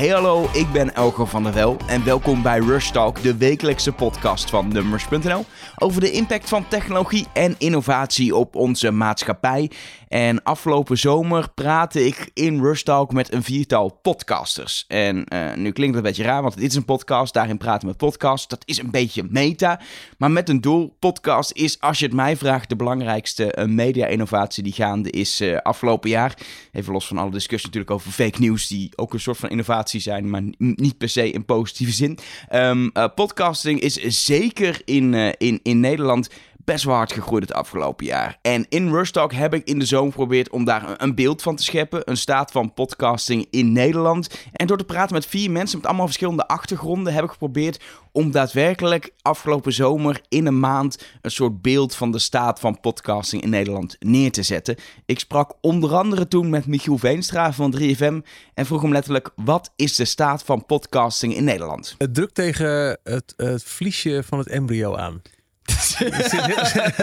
Hey hallo, ik ben Elger van der Wel en welkom bij Rush Talk, de wekelijkse podcast van Numbers.nl over de impact van technologie en innovatie op onze maatschappij. En afgelopen zomer praatte ik in Rush Talk met een viertal podcasters. En uh, nu klinkt het een beetje raar, want dit is een podcast, daarin praten we met podcasts. Dat is een beetje meta, maar met een doel. Podcast is, als je het mij vraagt, de belangrijkste uh, media-innovatie die gaande is uh, afgelopen jaar. Even los van alle discussie natuurlijk over fake news, die ook een soort van innovatie zijn, maar niet per se in positieve zin. Um, podcasting is zeker in, in, in Nederland best wel hard gegroeid het afgelopen jaar. En in Rush heb ik in de zomer geprobeerd om daar een beeld van te scheppen. Een staat van podcasting in Nederland. En door te praten met vier mensen met allemaal verschillende achtergronden heb ik geprobeerd om daadwerkelijk afgelopen zomer in een maand een soort beeld van de staat van podcasting in Nederland neer te zetten. Ik sprak onder andere toen met Michiel Veenstra van 3FM en vroeg hem letterlijk: wat is de staat van podcasting in Nederland? Het drukt tegen het, het vliesje van het embryo aan.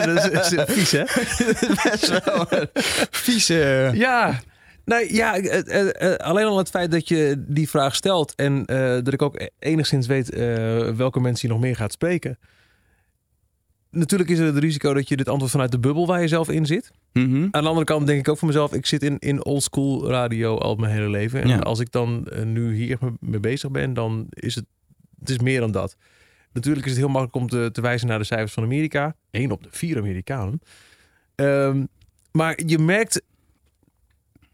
Dat is, vies, hè? Best wel vies. Ja. Nou ja, alleen al het feit dat je die vraag stelt en uh, dat ik ook enigszins weet uh, welke mensen je nog meer gaat spreken. Natuurlijk is er het risico dat je dit antwoord vanuit de bubbel waar je zelf in zit. Mm -hmm. Aan de andere kant denk ik ook voor mezelf, ik zit in, in oldschool radio al mijn hele leven. En als ik dan uh, nu hier mee bezig ben, dan is het, het is meer dan dat. Natuurlijk is het heel makkelijk om te, wijzen naar de cijfers van Amerika. Eén op de vier Amerikanen. Um, maar je merkt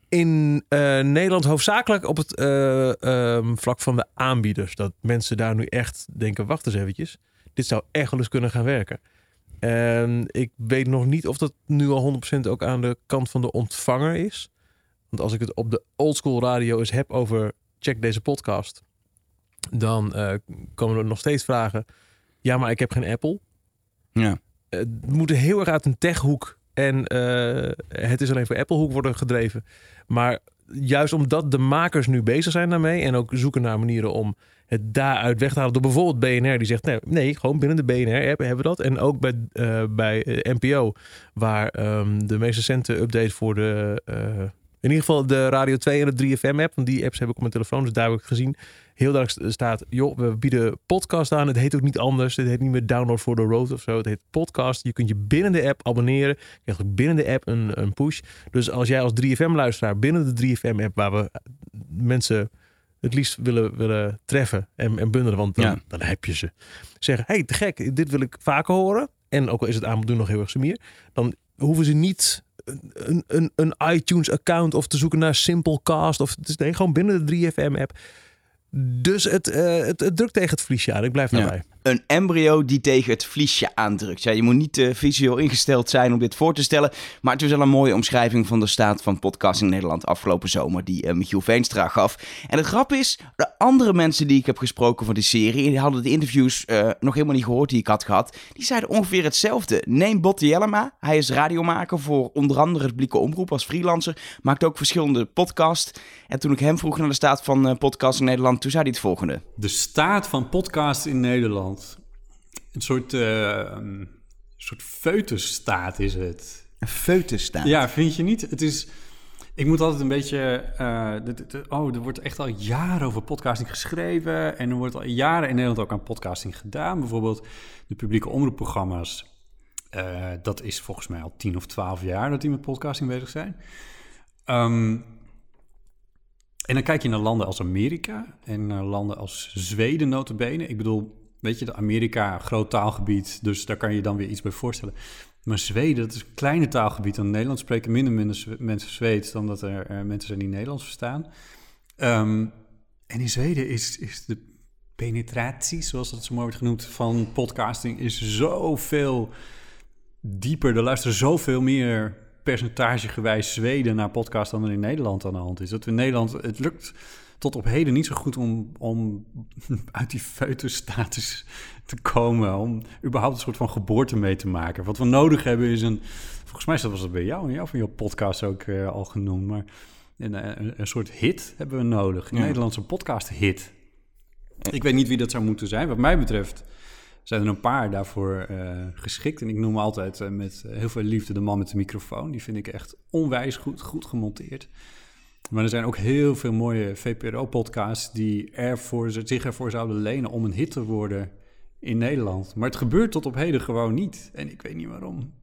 in uh, Nederland hoofdzakelijk op het uh, um, vlak van de aanbieders. Dat mensen daar nu echt denken, wacht eens eventjes. Dit zou echt wel eens kunnen gaan werken. En ik weet nog niet of dat nu al 100% ook aan de kant van de ontvanger is. Want als ik het op de oldschool radio eens heb over check deze podcast dan uh, komen er nog steeds vragen. Ja, maar ik heb geen Apple. Ja. Het moet heel erg uit een techhoek en uh, het is alleen voor Apple hoek worden gedreven. Maar juist omdat de makers nu bezig zijn daarmee en ook zoeken naar manieren om het daaruit weg te halen door bijvoorbeeld BNR die zegt nee, nee gewoon binnen de BNR app hebben we dat en ook bij, uh, bij NPO waar um, de meest recente update voor de in ieder geval de Radio 2 en de 3FM app. Want die apps heb ik op mijn telefoon. Dus daar heb ik gezien. Heel duidelijk staat, joh, we bieden podcast aan. Het heet ook niet anders. Het heet niet meer download for the road of zo. Het heet podcast. Je kunt je binnen de app abonneren. Je krijgt ook binnen de app een, een push. Dus als jij als 3FM-luisteraar binnen de 3FM-app... waar we mensen het liefst willen, willen treffen en, en bundelen... want dan, ja. dan heb je ze. Zeggen, hey, te gek, dit wil ik vaker horen. En ook al is het aanbod nog heel erg semier... dan hoeven ze niet een, een, een iTunes-account of te zoeken naar Simplecast. Of het is nee, gewoon binnen de 3FM-app. Dus het, uh, het, het, drukt tegen het vliesje aan. Ik blijf daarbij. Een embryo die tegen het vliesje aandrukt. Ja, je moet niet uh, visueel ingesteld zijn om dit voor te stellen. Maar het is wel een mooie omschrijving van de staat van podcasting in Nederland afgelopen zomer. Die uh, Michiel Veenstra gaf. En het grap is, de andere mensen die ik heb gesproken van die serie. Die hadden de interviews uh, nog helemaal niet gehoord die ik had gehad. Die zeiden ongeveer hetzelfde. Neem Botte Jellema. Hij is radiomaker voor onder andere het publieke omroep als freelancer. Maakt ook verschillende podcasts. En toen ik hem vroeg naar de staat van podcast in Nederland. Toen zei hij het volgende. De staat van podcast in Nederland. Een soort, uh, een soort feutusstaat is het. Een feutusstaat? Ja, vind je niet? Het is... Ik moet altijd een beetje... Uh, de, de, oh, er wordt echt al jaren over podcasting geschreven... en er wordt al jaren in Nederland ook aan podcasting gedaan. Bijvoorbeeld de publieke omroepprogramma's. Uh, dat is volgens mij al tien of twaalf jaar dat die met podcasting bezig zijn. Um, en dan kijk je naar landen als Amerika en naar landen als Zweden notabene. Ik bedoel, weet je, Amerika, groot taalgebied, dus daar kan je dan weer iets bij voorstellen. Maar Zweden, dat is een kleine taalgebied. En Nederland spreken minder, minder mensen Zweeds dan dat er mensen zijn die Nederlands verstaan. Um, en in Zweden is, is de penetratie, zoals dat zo mooi wordt genoemd, van podcasting is zoveel dieper. Er luisteren zoveel meer percentagegewijs Zweden naar podcast dan er in Nederland aan de hand is. Dat in Nederland, het lukt tot op heden niet zo goed om, om uit die feutusstatus te komen. Om überhaupt een soort van geboorte mee te maken. Wat we nodig hebben is een... Volgens mij was dat bij jou en jou van je podcast ook uh, al genoemd. Maar een, een, een, soort hit hebben we nodig. Een ja. Nederlandse podcast hit. Ik weet niet wie dat zou moeten zijn. Wat mij betreft zijn er een paar daarvoor uh, geschikt. En ik noem altijd uh, met heel veel liefde de man met de microfoon. Die vind ik echt onwijs goed, goed gemonteerd. Maar er zijn ook heel veel mooie VPRO-podcasts die ervoor, zich ervoor zouden lenen om een hit te worden in Nederland. Maar het gebeurt tot op heden gewoon niet. En ik weet niet waarom.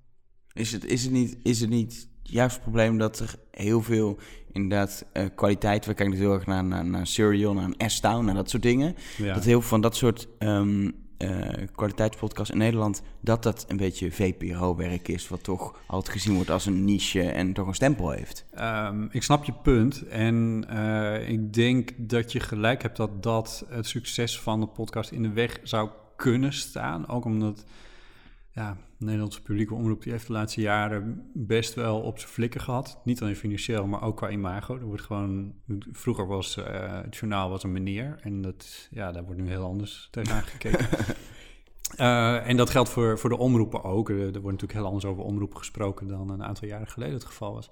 Is het, is het, niet, is het niet juist het probleem dat er heel veel inderdaad uh, kwaliteit... We kijken natuurlijk heel erg naar, naar, naar Serial, naar een S-Town, naar dat soort dingen. Ja. Dat heel veel van dat soort um, uh, kwaliteitspodcasts in Nederland... dat dat een beetje VPRO-werk is... wat toch altijd gezien wordt als een niche en toch een stempel heeft. Um, ik snap je punt. En uh, ik denk dat je gelijk hebt dat dat het succes van de podcast in de weg zou kunnen staan. Ook omdat ja, de Nederlandse publieke omroep die heeft de laatste jaren best wel op zijn flikken gehad. Niet alleen financieel, maar ook qua imago. Er wordt gewoon, vroeger was uh, het journaal was een meneer. En dat, ja, daar wordt nu heel anders tegenaan gekeken. uh, en dat geldt voor, voor de omroepen ook. Er, er wordt natuurlijk heel anders over omroepen gesproken dan een aantal jaren geleden het geval was.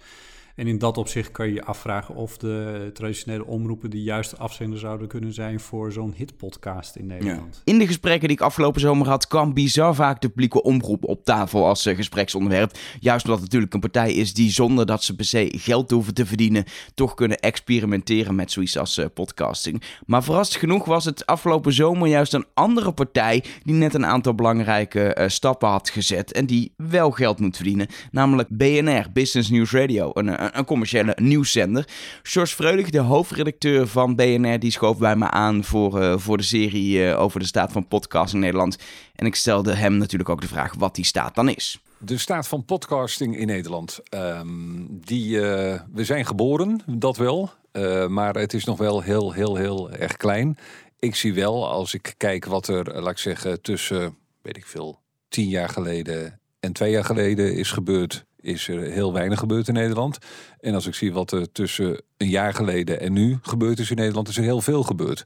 En in dat opzicht kan je je afvragen of de traditionele omroepen de juiste afzender zouden kunnen zijn voor zo'n hitpodcast in Nederland. Ja. In de gesprekken die ik afgelopen zomer had, kwam bizar vaak de publieke omroep op tafel als uh, gespreksonderwerp. Juist omdat het natuurlijk een partij is die zonder dat ze per se geld hoeven te verdienen, toch kunnen experimenteren met zoiets als uh, podcasting. Maar verrassend genoeg was het afgelopen zomer juist een andere partij die net een aantal belangrijke uh, stappen had gezet en die wel geld moet verdienen. Namelijk BNR, Business News Radio, een een commerciële nieuwszender. George Freulich, de hoofdredacteur van BNR, die schoof bij me aan voor, uh, voor de serie uh, over de staat van podcast in Nederland. En ik stelde hem natuurlijk ook de vraag wat die staat dan is. De staat van podcasting in Nederland. Um, die, we zijn geboren, dat wel. maar het is nog wel heel, heel, heel erg klein. Ik zie wel, als ik kijk wat er, laat ik zeggen, tussen, weet ik veel, tien jaar geleden en twee jaar geleden is gebeurd is er heel weinig gebeurd in Nederland. En als ik zie wat er tussen een jaar geleden en nu gebeurd is in Nederland, is er heel veel gebeurd.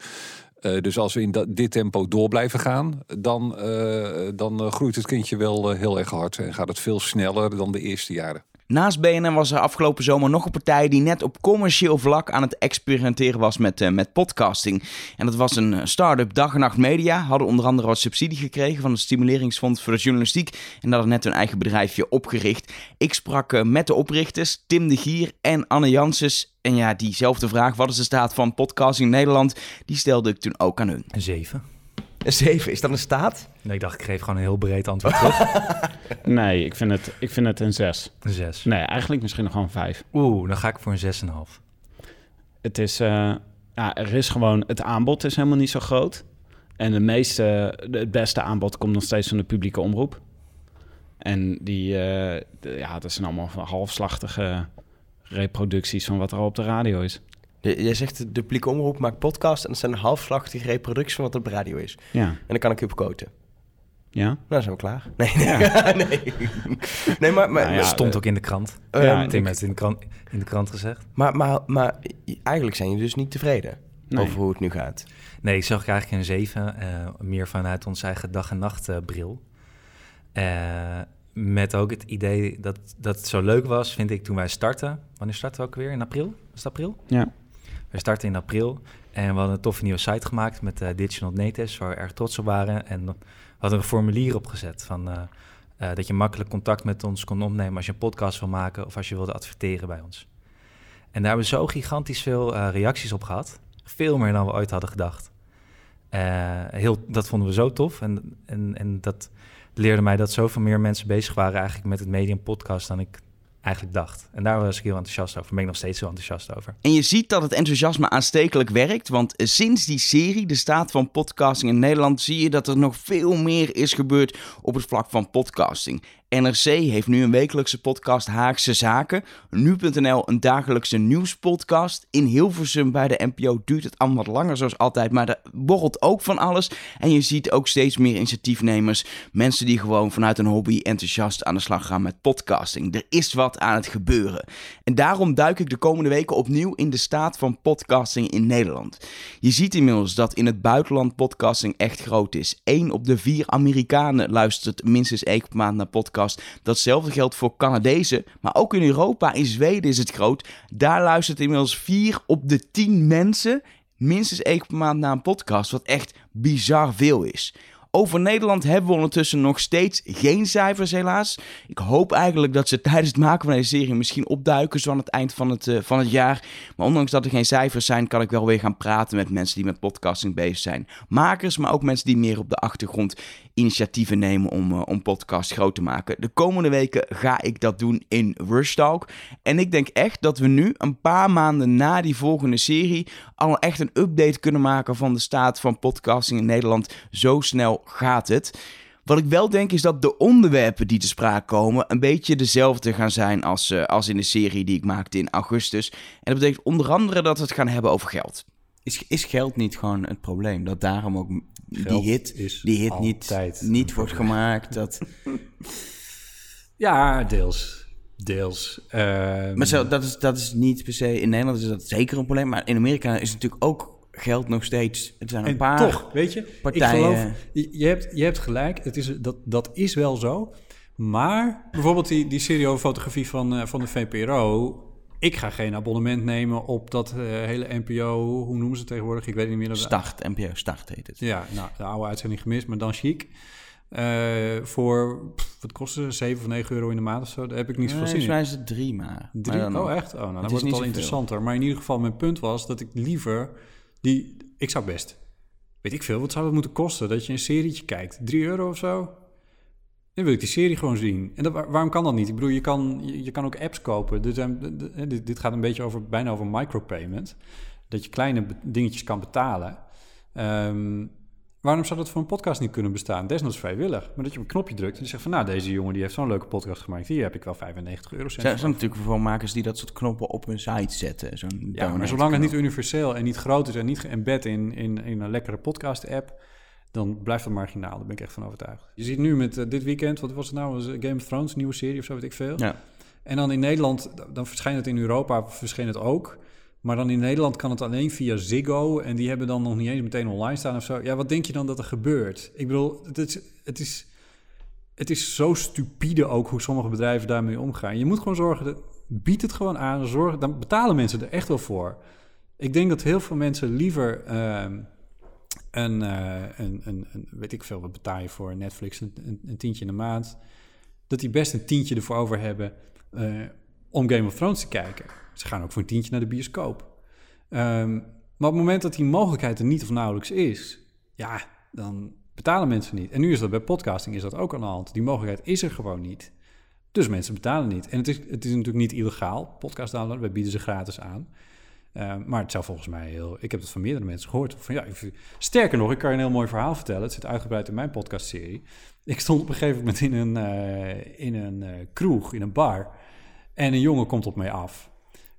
Uh, dus als we in dit tempo door blijven gaan, dan, uh, dan uh, groeit het kindje wel heel erg hard en gaat het veel sneller dan de eerste jaren. Naast BNN was er afgelopen zomer nog een partij die net op commercieel vlak aan het experimenteren was met, uh, met podcasting. En dat was een start-up Dag en Nacht Media. Hadden onder andere wat subsidie gekregen van het Stimuleringsfonds voor de Journalistiek. En hadden net hun eigen bedrijfje opgericht. Ik sprak uh, met de oprichters, Tim de Gier en Anne Janssens. En ja, diezelfde vraag, wat is de staat van podcasting in Nederland? Die stelde ik toen ook aan hun. Een 7. Een 7, is dat een staat? Nee, ik dacht, ik geef gewoon een heel breed antwoord terug. nee, ik vind, het, ik vind het een 6. Een 6? Nee, eigenlijk misschien nog gewoon 5. Oeh, dan ga ik voor een 6,5. Het is, uh, ja, er is gewoon, het aanbod is helemaal niet zo groot. En de meeste, het beste aanbod komt nog steeds van de publieke omroep. En die, uh, de, ja, dat zijn allemaal halfslachtige reproducties van wat er al op de radio is. Jij zegt de publieke omroep maakt podcast en dat zijn halfslachtige reproducties van wat er op de radio is. Ja. En dan kan ik u op quoten. Ja? Nou, dan zijn we klaar. Nee, ja. nee. nee, maar... maar nou ja, stond ook in de krant. Uh, ja, Tim heeft het in de krant, in de krant gezegd. Maar, maar, maar eigenlijk zijn je dus niet tevreden nee. over hoe het nu gaat. Nee, ik zag eigenlijk een 7. Uh, meer vanuit onze eigen dag- en nachtbril. Uh, met ook het idee dat, dat het zo leuk was, vind ik, toen wij starten. Wanneer starten we ook weer? In april? Was het april? Ja. We starten in april en we hadden een toffe nieuwe site gemaakt met uh, Digital Natives, waar we erg trots op waren. En we hadden een formulier opgezet van uh, uh, dat je makkelijk contact met ons kon opnemen als je een podcast wil maken of als je wilde adverteren bij ons. En daar hebben we zo gigantisch veel reacties op gehad. Veel meer dan we ooit hadden gedacht. heel, dat vonden we zo tof en, en, en dat leerde mij dat zoveel meer mensen bezig waren eigenlijk met het medium podcast dan ik eigenlijk dacht. En daar was ik heel enthousiast over. Ben ik nog steeds heel enthousiast over. En je ziet dat het enthousiasme aanstekelijk werkt. Want sinds die serie, de staat van podcasting in Nederland, zie je dat er nog veel meer is gebeurd op het vlak van podcasting. NRC heeft nu een wekelijkse podcast Haagse Zaken. Nu.nl een dagelijkse nieuwspodcast. In Hilversum bij de NPO duurt het allemaal wat langer zoals altijd. Maar er borrelt ook van alles. En je ziet ook steeds meer initiatiefnemers. Mensen die gewoon vanuit een hobby enthousiast aan de slag gaan met podcasting. Er is wat aan het gebeuren. En daarom duik ik de komende weken opnieuw in de staat van podcasting in Nederland. Je ziet inmiddels dat in het buitenland podcasting echt groot is. 1 op de vier Amerikanen luistert minstens één maand naar podcast. Datzelfde geldt voor Canadezen, maar ook in Europa, in Zweden is het groot. Daar luistert inmiddels 4 op de 10 mensen minstens één per maand naar een podcast, wat echt bizar veel is. Over Nederland hebben we ondertussen nog steeds geen cijfers, helaas. Ik hoop eigenlijk dat ze tijdens het maken van deze serie misschien opduiken, zo aan het eind van het, eh, van het jaar. Maar ondanks dat er geen cijfers zijn, kan ik wel weer gaan praten met mensen die met podcasting bezig zijn. Makers, maar ook mensen die meer op de achtergrond initiatieven nemen om, uh, om podcast groot te maken. De komende weken ga ik dat doen in Rush Talk. En ik denk echt dat we nu, een paar maanden na die volgende serie, al echt een update kunnen maken van de staat van podcasting in Nederland. Zo snel gaat het. Wat ik wel denk is dat de onderwerpen die te sprake komen een beetje dezelfde gaan zijn als, uh, als in de serie die ik maakte in augustus. En dat betekent onder andere dat we het gaan hebben over geld. Is, is geld niet gewoon het probleem? Dat daarom ook die hit, die hit niet, niet wordt gemaakt? Dat... ja, deels. Deels. Maar zo, dat, is, dat is niet per se... In Nederland is dat zeker een probleem. Maar in Amerika is natuurlijk ook geld nog steeds. Het zijn een en paar toch, weet je, partijen. Ik geloof, je, hebt, je hebt gelijk, het is, dat, dat is wel zo. Maar bijvoorbeeld die, die serie over fotografie van, uh, van de VPRO. Ik ga geen abonnement nemen op dat uh, hele NPO. Hoe noemen ze het tegenwoordig? Ik weet niet meer. Dat start, NPO Start heet het. Ja, nou, de oude uitzending gemist, maar dan chic. Uh, voor, pff, wat kost het, 7 of 9 euro in de maand of zo? Daar heb ik niet zoveel nee, zin in. is het drie maar. Drie? maar oh, echt? Oh, nou, dan wordt het al interessanter. Maar in ieder geval, mijn punt was dat ik liever die... Ik zou best, weet ik veel, wat zou het moeten kosten? Dat je een serietje kijkt. 3 euro of zo? Dan wil ik die serie gewoon zien. En dat, waarom kan dat niet? Ik bedoel, je kan, je, kan ook apps kopen. Dit, dit, dit, gaat een beetje over, bijna over micropayment. Dat je kleine dingetjes kan betalen. Um, waarom zou dat voor een podcast niet kunnen bestaan? Desnoods vrijwillig. Maar dat je op een knopje drukt en je zegt van... nou, deze jongen die heeft zo'n leuke podcast gemaakt. Hier heb ik wel 95 euro. Er zijn natuurlijk voor makers die dat soort knoppen op hun site zetten. Zo'n ja, maar zolang het niet universeel en niet groot is... en niet geëmbed in, in, in een lekkere podcast-app... dan blijft het marginaal. Daar ben ik echt van overtuigd. Je ziet nu met uh, dit weekend... wat was het nou? Game of Thrones, nieuwe serie of zo, weet ik veel. Ja. En dan in Nederland, dan verschijnt het in Europa, verscheen het ook... Maar dan in Nederland kan het alleen via Ziggo. En die hebben dan nog niet eens meteen online staan of zo. Ja, wat denk je dan dat er gebeurt? Ik bedoel, het is, het is, het is zo stupide ook hoe sommige bedrijven daarmee omgaan. Je moet gewoon zorgen, dat, bied het gewoon aan. Zorg, dan betalen mensen er echt wel voor. Ik denk dat heel veel mensen liever uh, een, een, een, weet ik veel, wat betaal je voor Netflix, een, een, een, tientje in de maand. Dat die best een tientje ervoor over hebben uh, om Game of Thrones te kijken. Ze gaan ook voor een tientje naar de bioscoop. Um, maar op het moment dat die mogelijkheid er niet of nauwelijks is, ja, dan betalen mensen niet. En nu is dat bij podcasting is dat ook aan de hand. Die mogelijkheid is er gewoon niet. Dus mensen betalen niet. En het is, het is natuurlijk niet illegaal, podcast downloaden. Wij bieden ze gratis aan. Uh, maar het zou volgens mij heel... Ik heb het van meerdere mensen gehoord. Van, ja, sterker nog, ik kan je een heel mooi verhaal vertellen. Het zit uitgebreid in mijn podcastserie. Ik stond op een gegeven moment in een, uh, in een uh, kroeg, in een bar. En een jongen komt op mij af.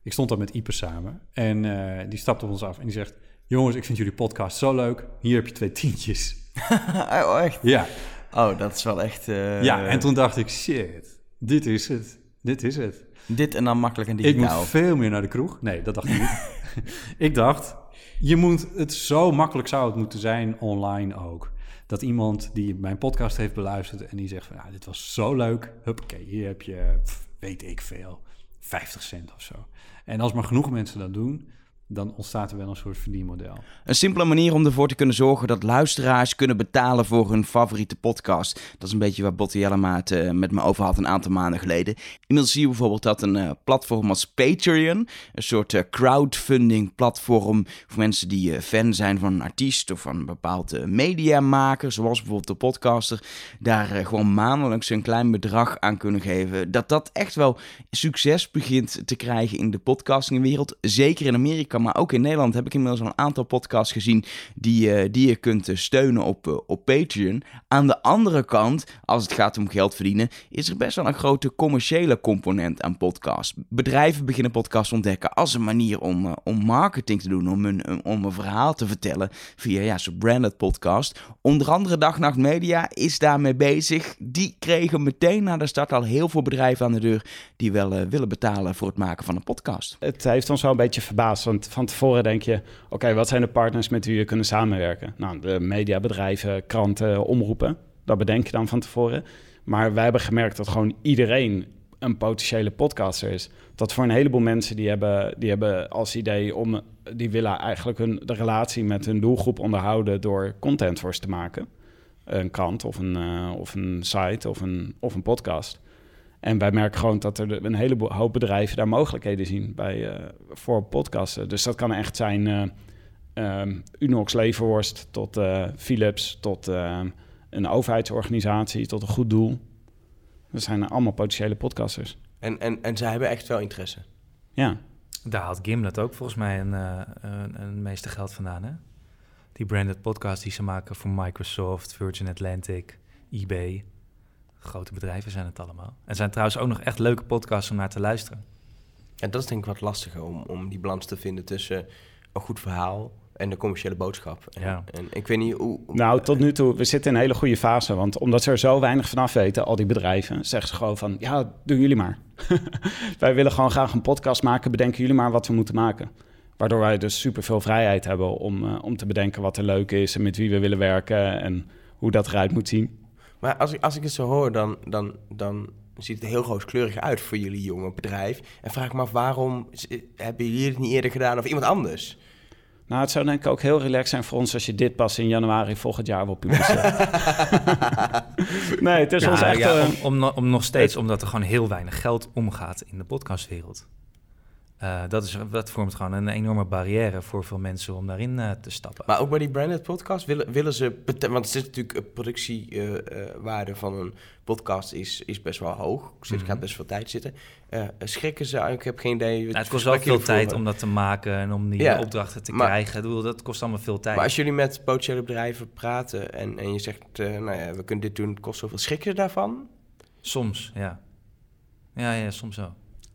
Ik stond daar met Ipe samen. En uh, die stapt op ons af en die zegt... Jongens, ik vind jullie podcast zo leuk. Hier heb je twee tientjes. oh, echt? Ja. Oh, dat is wel echt... Uh... Ja, en toen dacht ik... Shit, dit is het. Dit is het. Dit en dan makkelijk en digitaal. Ik moet veel meer naar de kroeg. Nee, dat dacht ik niet. ik dacht... Je moet het zo makkelijk zou het moeten zijn online ook. Dat iemand die mijn podcast heeft beluisterd en die zegt van... Ja, dit was zo leuk. Huppakee, hier heb je... Weet ik veel. 50 cent of zo. En als maar genoeg mensen dat doen, dan ontstaat er wel een soort verdienmodel. Een simpele manier om ervoor te kunnen zorgen dat luisteraars kunnen betalen voor hun favoriete podcast. Dat is een beetje waar Botte Jellema uh, met me over had een aantal maanden geleden. Inmiddels zie je bijvoorbeeld dat een uh, platform als Patreon, een soort uh, crowdfunding platform voor mensen die fan zijn van een artiest of van een bepaald mediamaker, zoals bijvoorbeeld de podcaster, daar gewoon maandelijks een klein bedrag aan kunnen geven. Dat dat echt wel succes begint te krijgen in de podcastingwereld, zeker in Amerika maar ook in Nederland heb ik inmiddels al een aantal podcasts gezien die, uh, die je kunt steunen op, uh, op Patreon. Aan de andere kant, als het gaat om geld verdienen, is er best wel een grote commerciële component aan podcasts. Bedrijven beginnen podcasts ontdekken als een manier om, om marketing te doen, om een, om een verhaal te vertellen via ja, zo'n branded podcast. Onder andere Dag Nacht Media is daarmee bezig. Die kregen meteen na de start al heel veel bedrijven aan de deur die wel willen betalen voor het maken van een podcast. Het heeft ons wel een beetje verbaasd, want van tevoren denk je... oké, wat zijn de partners met wie we kunnen samenwerken? Nou, de mediabedrijven, kranten, omroepen. Dat bedenk je dan van tevoren. Maar wij hebben gemerkt dat gewoon iedereen een potentiële podcaster is. Dat voor een heleboel mensen die hebben, die hebben als idee om... die willen eigenlijk hun, de relatie met hun doelgroep onderhouden... door content voor ze te maken. Een krant of een, eh, of een site of een, of een podcast. En wij merken gewoon dat er een hele hoop bedrijven daar mogelijkheden zien bij, eh, voor podcasten. Dus dat kan echt zijn eh, ehm, Unox Leverworst tot eh, Philips, tot ehm, een overheidsorganisatie, tot een goed doel. Dat zijn allemaal potentiële podcasters. En, en, en zij hebben echt wel interesse. Ja, Daar haalt Gimlet ook volgens mij een, eh, een, een meeste geld vandaan, hè? Die branded podcast die ze maken voor Microsoft, Virgin Atlantic, eBay. Grote bedrijven zijn het allemaal. En zijn trouwens ook nog echt leuke podcasts om naar te luisteren. En dat is denk ik wat lastiger om, om die balans te vinden tussen een goed verhaal en de commerciële boodschap. En, Ja. en ik weet niet hoe... nou tot nu toe, we zitten in een hele goede fase. Want omdat ze er zo weinig vanaf weten, al die bedrijven, zeggen ze gewoon van, ja, doen jullie maar. wij willen gewoon graag een podcast maken, bedenken jullie maar wat we moeten maken. Waardoor wij dus super veel vrijheid hebben om, eh, om te bedenken wat er leuk is en met wie we willen werken en hoe dat eruit moet zien. Maar als ik, als ik het zo hoor, dan, dan, dan ziet het heel rooskleurig uit voor jullie jonge bedrijf. En vraag ik me af, waarom hebben jullie het niet eerder gedaan of iemand anders? Nou, het zou denk ik ook heel relaxed zijn voor ons als je dit pas in januari volgend jaar wil publiceren. nee, het is ons echt... ja, eh, om, om nog steeds, omdat er gewoon heel weinig geld omgaat in de podcastwereld. Eh, dat, is, dat vormt gewoon een enorme barrière voor veel mensen om daarin eh, te stappen. Maar ook bij die branded podcast willen, willen ze... Want het is natuurlijk een productiewaarde van een podcast is, is best wel hoog. Er zit, Mhm. gaat best veel tijd zitten. Eh, schrikken ze? Ik heb geen idee. Nou, het kost wel veel tijd om dat te maken en om die Ja, opdrachten te maar- krijgen. Ik bedoel, dat kost allemaal veel tijd. Maar als jullie met potentiële bedrijven praten en, en je zegt... eh, nou ja, we kunnen dit doen, het kost zoveel. Schrikken ze daarvan? Soms, ja. Ja, ja, soms wel.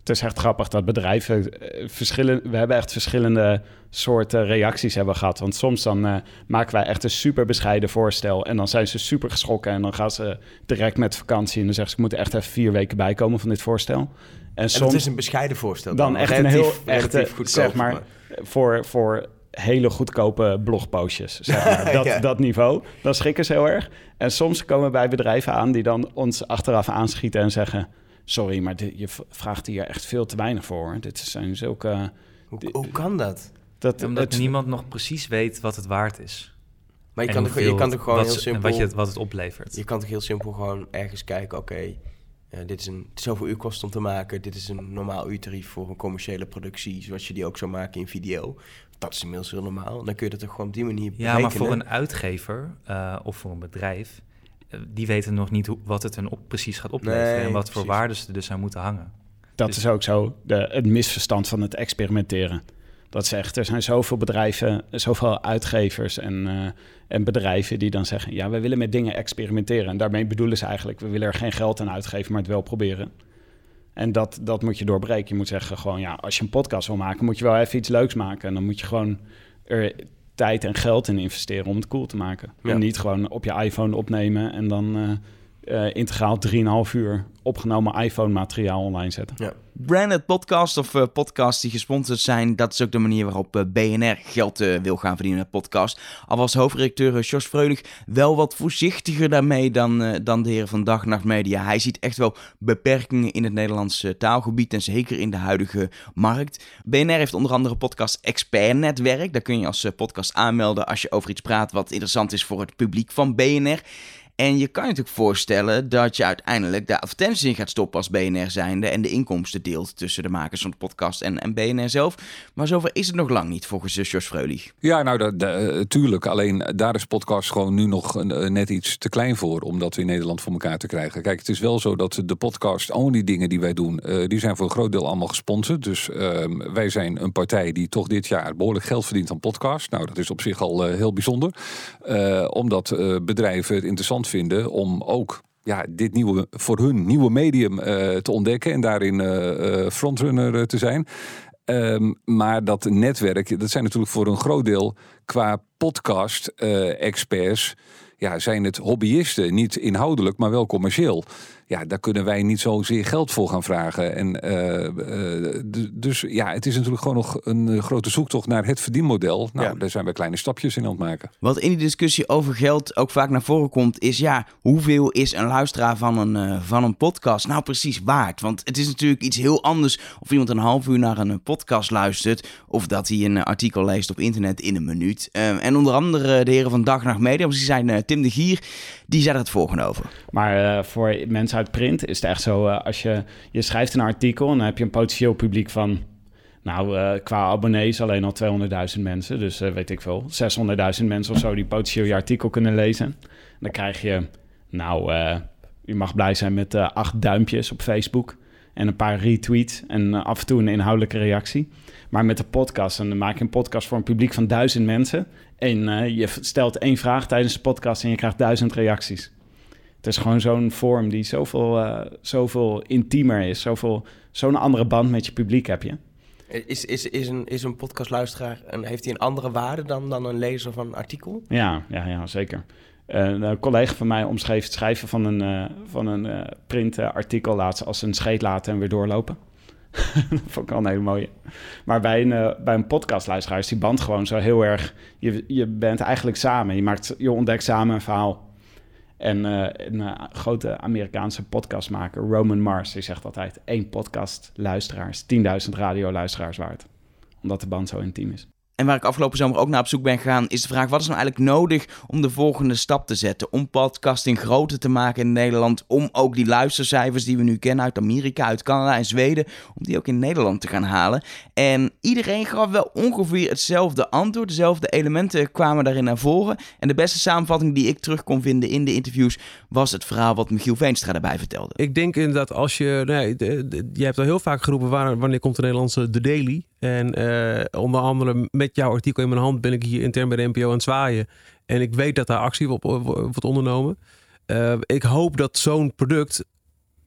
Het is echt grappig dat bedrijven eh, verschillen. We hebben echt verschillende soorten reacties hebben gehad. Want soms dan eh, maken wij echt een super bescheiden voorstel. En dan zijn ze super geschrokken. En dan gaan ze direct met vakantie. En dan zeggen ze: Ik moet echt even vier weken bij komen van dit voorstel. En En soms dat is een bescheiden voorstel. dan echt een heel echte, relatief goedkoop, zeg maar, voor, voor hele goedkope blogpostjes. Zeg maar. dat, Ja. dat niveau. Dan schrikken ze heel erg. En soms komen we bij bedrijven aan die dan ons achteraf aanschieten en zeggen: Sorry, maar dit, je vraagt hier echt veel te weinig voor. Dit zijn zulke. Hoe, hoe kan dat? Dat, Omdat het- niemand nog precies weet wat het waard is. Maar je En kan, toch, je kan toch gewoon wat heel simpel... En wat, je, wat het oplevert. Je kan toch heel simpel gewoon ergens kijken, oké, eh, dit is een zoveel uur kost om te maken, dit is een normaal uurtarief voor een commerciële productie, zoals je die ook zou maken in video. Dat is inmiddels heel normaal. Dan kun je dat toch gewoon op die manier Ja, maar berekenen. voor een uitgever eh, of voor een bedrijf, die weten nog niet hoe, wat het hun op, precies gaat opleveren Nee, en wat voor waarden ze er dus aan moeten hangen. dat dus- is ook zo de, het misverstand van het experimenteren. Dat zegt, er zijn zoveel bedrijven, zoveel uitgevers en, eh, en bedrijven die dan zeggen: Ja, we willen met dingen experimenteren. En daarmee bedoelen ze eigenlijk: we willen er geen geld aan uitgeven, maar het wel proberen. En dat, dat moet je doorbreken. Je moet zeggen: gewoon ja, als je een podcast wil maken, moet je wel even iets leuks maken. En dan moet je gewoon er tijd en geld in investeren om het cool te maken. Ja. En niet gewoon op je iPhone opnemen en dan eh, integraal 3,5 uur opgenomen iPhone-materiaal online zetten. Ja. Branded podcast of eh, podcasts die gesponsord zijn, dat is ook de manier waarop eh, BNR geld wil gaan verdienen met podcast. Al was hoofdredacteur Jos Vreunig wel wat voorzichtiger daarmee dan, dan de heren van Dag Nacht Media. Hij ziet echt wel beperkingen in het Nederlandse taalgebied en zeker in de huidige markt. BNR heeft onder andere podcast Expert Netwerk. Daar kun je als podcast aanmelden als je over iets praat wat interessant is voor het publiek van BNR. En je kan je natuurlijk voorstellen dat je uiteindelijk de advertenties in gaat stoppen als BNR zijnde en de inkomsten deelt tussen de makers van de podcast en, en BNR zelf. Maar zover is het nog lang niet volgens eh, Jos Freulich. Ja, nou, dat, eh, tuurlijk. Alleen daar is podcast gewoon nu nog eh, net iets te klein voor om dat in Nederland voor elkaar te krijgen. Kijk, het is wel zo dat de podcast-only dingen die wij doen, eh, die zijn voor een groot deel allemaal gesponsord. Dus ehm, wij zijn een partij die toch dit jaar behoorlijk geld verdient aan podcast. Nou, dat is op zich al eh, heel bijzonder. Eh, omdat eh, bedrijven het interessant vinden om ook ja, dit nieuwe, voor hun nieuwe medium eh, te ontdekken en daarin eh, eh, frontrunner te zijn. Ehm, maar dat netwerk, dat zijn natuurlijk voor een groot deel qua podcast-experts, ja, zijn het hobbyisten. Niet inhoudelijk, maar wel commercieel. Ja, daar kunnen wij niet zozeer geld voor gaan vragen. En, eh, eh, dus ja, het is natuurlijk gewoon nog een eh, grote zoektocht naar het verdienmodel. Nou, Ja. daar zijn we kleine stapjes in aan het maken. Wat in die discussie over geld ook vaak naar voren komt, is ja, hoeveel is een luisteraar van een, van een podcast nou precies waard? Want het is natuurlijk iets heel anders of iemand een half uur naar een podcast luistert, of dat hij een artikel leest op internet in een minuut. En onder andere de heren van Dag Nacht Media, die zijn Tim de Gier, die zei er het volgende over. Maar eh, voor mensen print is het echt zo, eh, als je, je schrijft een artikel en dan heb je een potentieel publiek van, nou, eh, qua abonnees alleen al 200.000 mensen. Dus eh, weet ik veel, 600.000 mensen of zo die potentieel je artikel kunnen lezen. En dan krijg je, nou, je mag blij zijn met acht duimpjes op Facebook en een paar retweets en af en toe een inhoudelijke reactie. Maar met de podcast, en dan maak je een podcast voor een publiek van duizend mensen. En je stelt één vraag tijdens de podcast en je krijgt duizend reacties. Het is gewoon zo'n vorm die zoveel, eh, zoveel intiemer is. Zoveel, zo'n andere band met je publiek heb je. Is, is, is, een, is een podcastluisteraar, een, heeft hij een andere waarde dan, dan een lezer van een artikel? Ja, ja, ja zeker. Eh, een collega van mij omschreef het schrijven van een, eh van een eh printartikel laatst als een scheet laten en weer doorlopen. dat vond ik wel een hele mooie. Maar bij een, bij een podcastluisteraar is die band gewoon zo heel erg... Je, je bent eigenlijk samen. Je, maakt, je ontdekt samen een verhaal. En eh, een eh, grote Amerikaanse podcastmaker, Roman Mars, die zegt altijd... één podcast luisteraars, 10.000 radioluisteraars waard. Omdat de band zo intiem is. En waar ik afgelopen zomer ook naar op zoek ben gegaan, is de vraag: wat is nou eigenlijk nodig om de volgende stap te zetten? Om podcasting groter te maken in Nederland. Om ook die luistercijfers die we nu kennen uit Amerika, uit Canada en Zweden, om die ook in Nederland te gaan halen. En iedereen gaf wel ongeveer hetzelfde antwoord. Dezelfde elementen kwamen daarin naar voren. En de beste samenvatting die ik terug kon vinden in de interviews was het verhaal wat Michiel Veenstra daarbij vertelde. Ik denk inderdaad als je... Nee, je hebt al heel vaak geroepen wanneer komt de Nederlandse The Daily. En eh, onder andere met jouw artikel in mijn hand ben ik hier intern bij de NPO aan het zwaaien. En ik weet dat daar actie op, op- wordt ondernomen. Eh, ik hoop dat zo'n product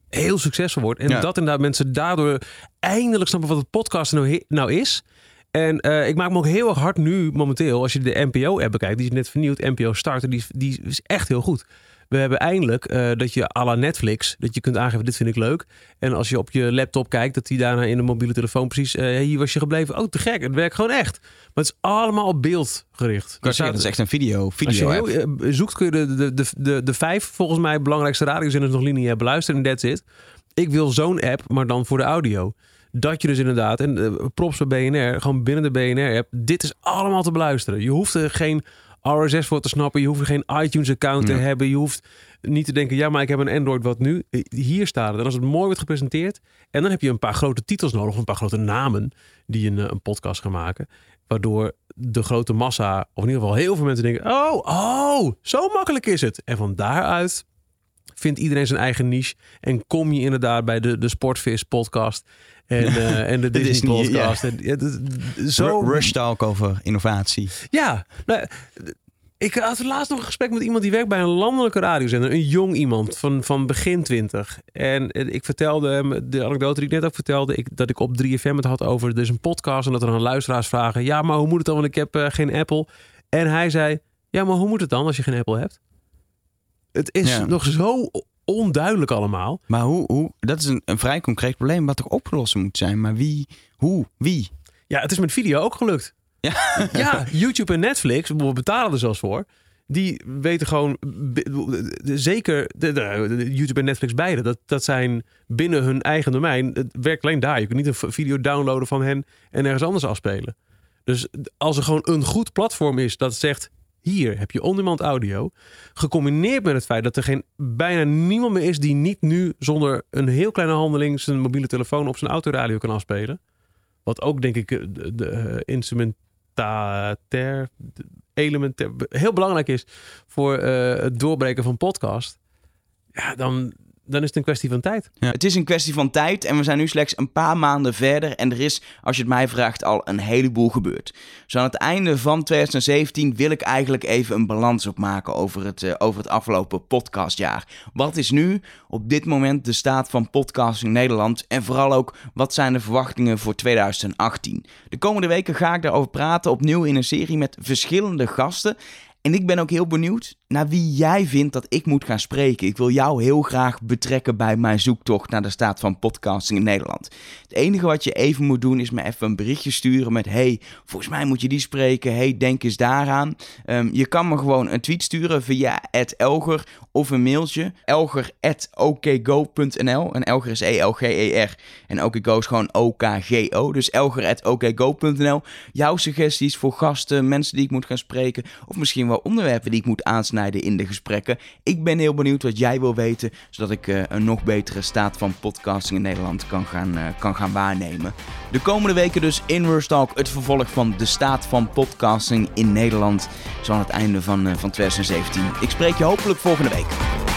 heel succesvol wordt. En Ja. dat inderdaad mensen daardoor eindelijk snappen wat het podcast nou, nou is. En eh, ik maak me ook heel erg hard nu momenteel, als je de NPO-app bekijkt, die is net vernieuwd, NPO Starter, die, die is echt heel goed. We hebben eindelijk eh, dat je à la Netflix, dat je kunt aangeven, dit vind ik leuk. En als je op je laptop kijkt, dat die daarna in de mobiele telefoon precies, eh, hier was je gebleven. Oh, te gek, het werkt gewoon echt. Maar het is allemaal op beeld gericht. Ik dat is echt een video. Als je video heel, eh, zoekt kun je de, de, de, de, de vijf volgens mij belangrijkste radiozenders nog lineair beluisteren en that's it. Ik wil zo'n app, maar dan voor de audio. Dat je dus inderdaad, en props bij BNR, gewoon binnen de BNR-app, dit is allemaal te beluisteren. Je hoeft er geen RSS voor te snappen, je hoeft geen iTunes-account te Ja. hebben, je hoeft niet te denken, ja, maar ik heb een Android, wat nu? Hier staat het. En als het mooi wordt gepresenteerd, en dan heb je een paar grote titels nodig, een paar grote namen, die een, eh, een podcast gaan maken. Waardoor de grote massa, of in ieder geval heel veel mensen denken: oh, oh, zo makkelijk is het. En van daaruit vindt iedereen zijn eigen niche. En kom je inderdaad bij de, de Sportvis podcast en, eh, en de Disney, ja. podcast. En, ja, zo, Rush Talk over innovatie. ja, nou, ik had laatst nog een gesprek met iemand die werkt bij een landelijke radiozender. Een jong iemand van, van begin twintig. En eh, ik vertelde hem de anekdote die ik net ook vertelde. Ik, dat ik op 3FM het had over, er is een podcast. En dat er dan luisteraars vragen. Ja, maar hoe moet het dan? Want ik heb eh, geen Apple. En hij zei, ja, maar hoe moet het dan als je geen Apple hebt? Het is Ja. nog zo onduidelijk allemaal. Maar hoe, hoe, dat is een, een vrij concreet probleem wat toch opgelost moet zijn. Maar wie, hoe, wie? Ja, het is met video ook gelukt. Ja. Ja, YouTube en Netflix, we betalen er zelfs voor. Die weten gewoon, zeker de, de- de YouTube en Netflix beide, dat, dat zijn binnen hun eigen domein. Het werkt alleen daar. Je kunt niet een video downloaden van hen en ergens anders afspelen. Dus als er gewoon een goed platform is dat zegt, hier heb je on-demand audio, gecombineerd met het feit dat er geen, bijna niemand meer is die niet nu zonder een heel kleine handeling zijn mobiele telefoon op zijn autoradio kan afspelen. Wat ook denk ik eh, de, de eh, instrumentair, elementair, heel belangrijk is voor eh, het doorbreken van podcast. Ja, dan, dan is het een kwestie van tijd. Het is een kwestie van tijd en we zijn nu slechts een paar maanden verder. En er is, als je het mij vraagt, al een heleboel gebeurd. Zo aan het einde van 2017 wil ik eigenlijk even een balans opmaken over het, eh, over het afgelopen podcastjaar. Wat is nu op dit moment de staat van podcasting in Nederland? En vooral ook, wat zijn de verwachtingen voor 2018? De komende weken ga ik daarover praten, opnieuw in een serie met verschillende gasten. En ik ben ook heel benieuwd naar wie jij vindt dat ik moet gaan spreken. Ik wil jou heel graag betrekken bij mijn zoektocht naar de staat van podcasting in Nederland. Het enige wat je even moet doen is me even een berichtje sturen met: Hey, volgens mij moet je die spreken. Hey, denk eens daaraan. Um, je kan me gewoon een tweet sturen via Elger of een mailtje. Elger.okgo.nl. En Elger is E-L-G-E-R. En OKGO is gewoon O-K-G-O. Dus Elger.okgo.nl. Jouw suggesties voor gasten, mensen die ik moet gaan spreken. Of misschien wel onderwerpen die ik moet aansnijden in de gesprekken. Ik ben heel benieuwd wat jij wil weten, zodat ik uh, een nog betere staat van podcasting in Nederland kan gaan, uh, kan gaan waarnemen. De komende weken dus in Talk het vervolg van de staat van podcasting in Nederland. Zo aan het einde van, uh, van 2017. Ik spreek je hopelijk volgende week.